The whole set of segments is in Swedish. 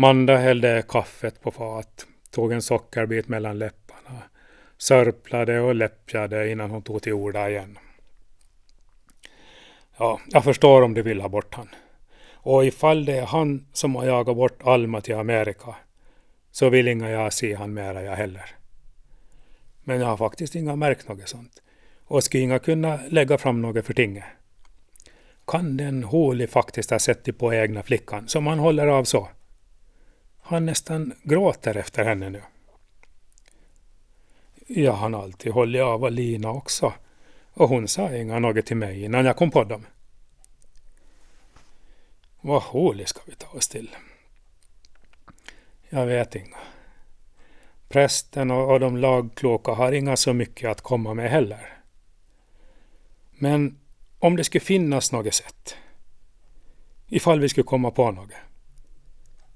Manda hällde kaffet på fat, tog en sockerbit mellan läpparna, sörplade och läppjade innan hon tog till orda igen. Ja, jag förstår om du vill ha bort han. Och ifall det är han som har jagat bort Alma till Amerika så vill inga jag se han mera jag heller. Men jag har faktiskt inga märkt något sånt. Och skulle inga kunna lägga fram något för tinget. Kan den Holi faktiskt ha sett på egna flickan som han håller av så? Han nästan gråter efter henne nu. Jag har alltid hållit av Alina också. Och hon sa inga något till mig innan jag kom på dem. Vad hålig ska vi ta oss till? Jag vet inga. Prästen och de lagkloka har inga så mycket att komma med heller. Men om det skulle finnas något sätt, ifall vi skulle komma på något,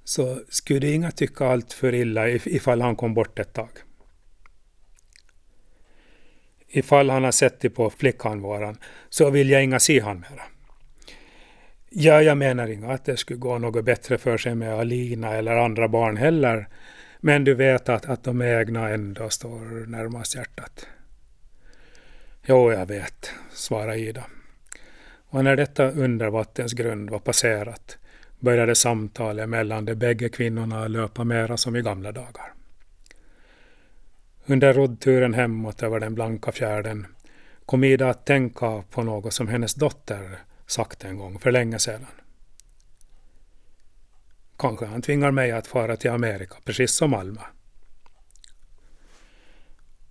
så skulle inga tycka allt för illa ifall han kom bort ett tag. Ifall han har sett det på flickan så vill jag inga se han mera. Ja, jag menar inga att det skulle gå något bättre för sig med Alina eller andra barn heller. Men du vet att, att de egna ändå står närmast hjärtat. Jo, jag vet, svarade Ida. Och när detta undervattensgrund var passerat började samtalet mellan de bägge kvinnorna löpa mera som i gamla dagar. Under roddturen hemåt över den blanka fjärden kom Ida att tänka på något som hennes dotter sagt en gång för länge sedan. Kanske han tvingar mig att fara till Amerika, precis som Alma.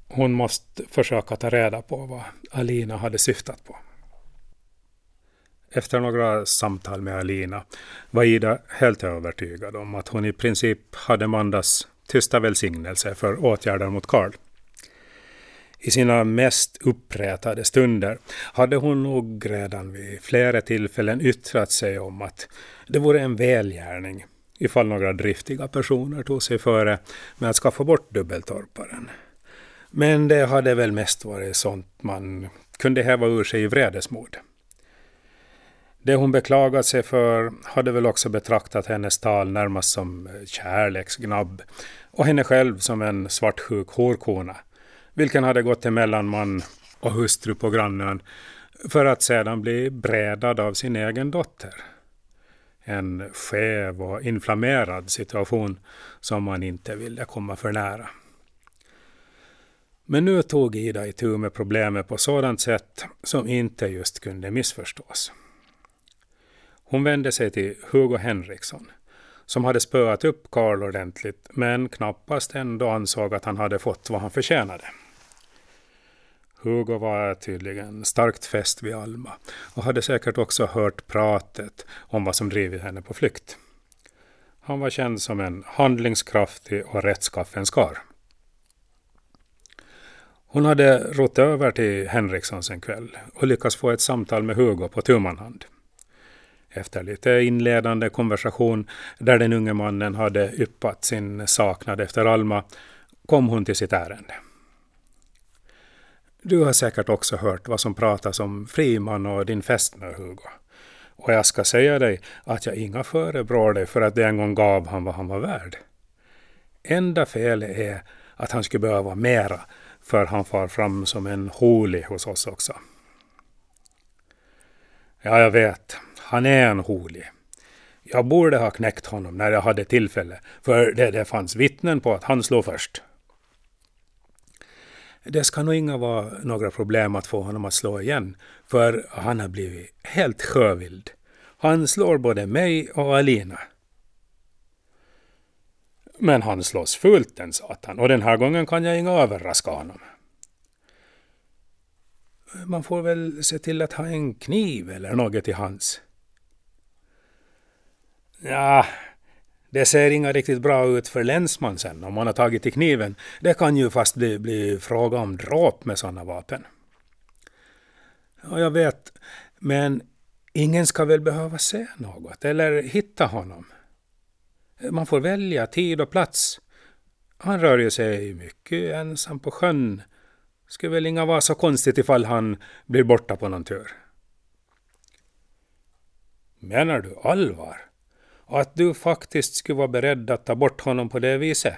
Hon måste försöka ta reda på vad Alina hade syftat på. Efter några samtal med Alina var Ida helt övertygad om att hon i princip hade Mandas tysta välsignelse för åtgärder mot Karl. I sina mest upprätade stunder hade hon nog redan vid flera tillfällen yttrat sig om att det vore en välgärning ifall några driftiga personer tog sig före med att skaffa bort dubbeltorparen. Men det hade väl mest varit sånt man kunde häva ur sig i vredesmod. Det hon beklagat sig för hade väl också betraktat hennes tal närmast som eh, kärleksgnabb och henne själv som en svartsjuk horkona vilken hade gått till mellanman och hustru på grannen för att sedan bli brädad av sin egen dotter. En skev och inflammerad situation som man inte ville komma för nära. Men nu tog Ida itu med problemet på sådant sätt som inte just kunde missförstås. Hon vände sig till Hugo Henriksson som hade spöat upp Karl ordentligt men knappast ändå ansåg att han hade fått vad han förtjänade. Hugo var tydligen starkt fäst vid Alma och hade säkert också hört pratet om vad som drivit henne på flykt. Han var känd som en handlingskraftig och rättskaffens karl. Hon hade rott över till Henrikssons en kväll och lyckats få ett samtal med Hugo på tummanhand. Efter lite inledande konversation där den unge mannen hade yppat sin saknad efter Alma kom hon till sitt ärende. Du har säkert också hört vad som pratas om Friman och din fästmö Hugo. Och jag ska säga dig att jag inga förebrår dig för att du en gång gav han vad han var värd. Enda felet är att han skulle behöva mera för han far fram som en holi hos oss också. Ja, jag vet. Han är en holi. Jag borde ha knäckt honom när jag hade tillfälle, för det, det fanns vittnen på att han slog först. Det ska nog inga vara några problem att få honom att slå igen, för han har blivit helt sjövild. Han slår både mig och Alina. Men han slås fullt den satan, och den här gången kan jag inga överraska honom. Man får väl se till att ha en kniv eller något i hands. Ja, det ser inga riktigt bra ut för länsman sen om man har tagit till kniven. Det kan ju fast bli, bli fråga om dråp med sådana vapen. Ja, jag vet, men ingen ska väl behöva se något eller hitta honom. Man får välja tid och plats. Han rör ju sig mycket ensam på sjön. Skulle väl inga vara så konstigt ifall han blir borta på någon tur. Menar du allvar? Att du faktiskt skulle vara beredd att ta bort honom på det viset?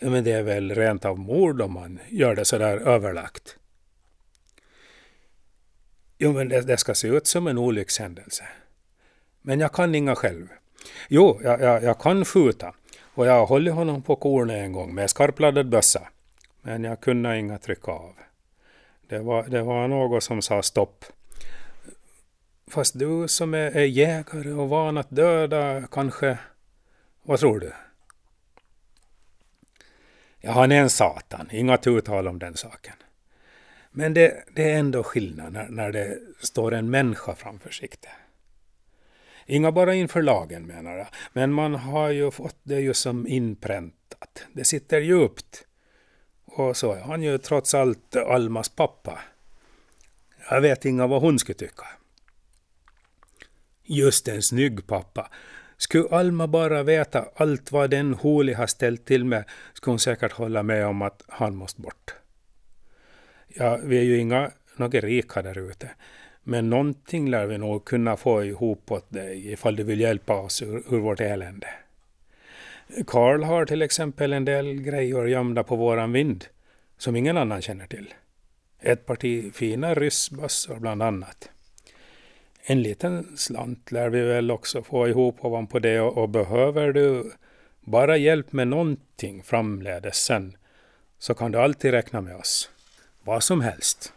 Men det är väl rent av mord om man gör det sådär överlagt. Jo, men det, det, ska se ut som en olyckshändelse. Men jag kan inga själv. Jo, jag, jag, jag kan skjuta. Och jag har hållit honom på kornet en gång med skarpladdad bössa. Men jag kunde inga trycka av. Det var, det var något som sa stopp. Fast du som är, är jägare och van att döda kanske... Vad tror du? Ja, han är en satan. Inga tutal om den saken. Men det, det är ändå skillnad när, när det står en människa framför sikte. Inga bara inför lagen menar jag, men man har ju fått det ju som inpräntat. Det sitter djupt. Och så är han ju trots allt Almas pappa. Jag vet inga vad hon skulle tycka. Just en snygg pappa. Skulle Alma bara veta allt vad den Holi har ställt till med skulle hon säkert hålla med om att han måste bort. Ja, vi är ju inga några rika där ute. Men någonting lär vi nog kunna få ihop åt dig ifall du vill hjälpa oss ur, ur vårt elände. Karl har till exempel en del grejer gömda på våran vind som ingen annan känner till. Ett parti fina ryssbössor bland annat. En liten slant lär vi väl också få ihop ovanpå det och, och behöver du bara hjälp med någonting framledes sen så kan du alltid räkna med oss. Vad som helst.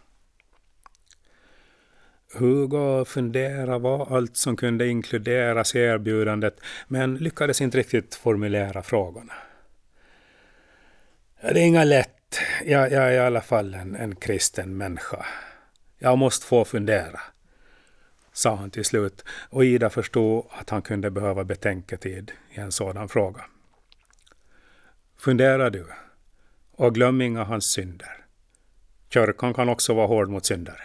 Hugo funderade vad allt som kunde inkluderas i erbjudandet men lyckades inte riktigt formulera frågorna. Det är inga lätt. Jag, jag är i alla fall en, en kristen människa. Jag måste få fundera, sa han till slut och Ida förstod att han kunde behöva betänketid i en sådan fråga. Fundera du och glöm inga hans synder. Kyrkan kan också vara hård mot syndare.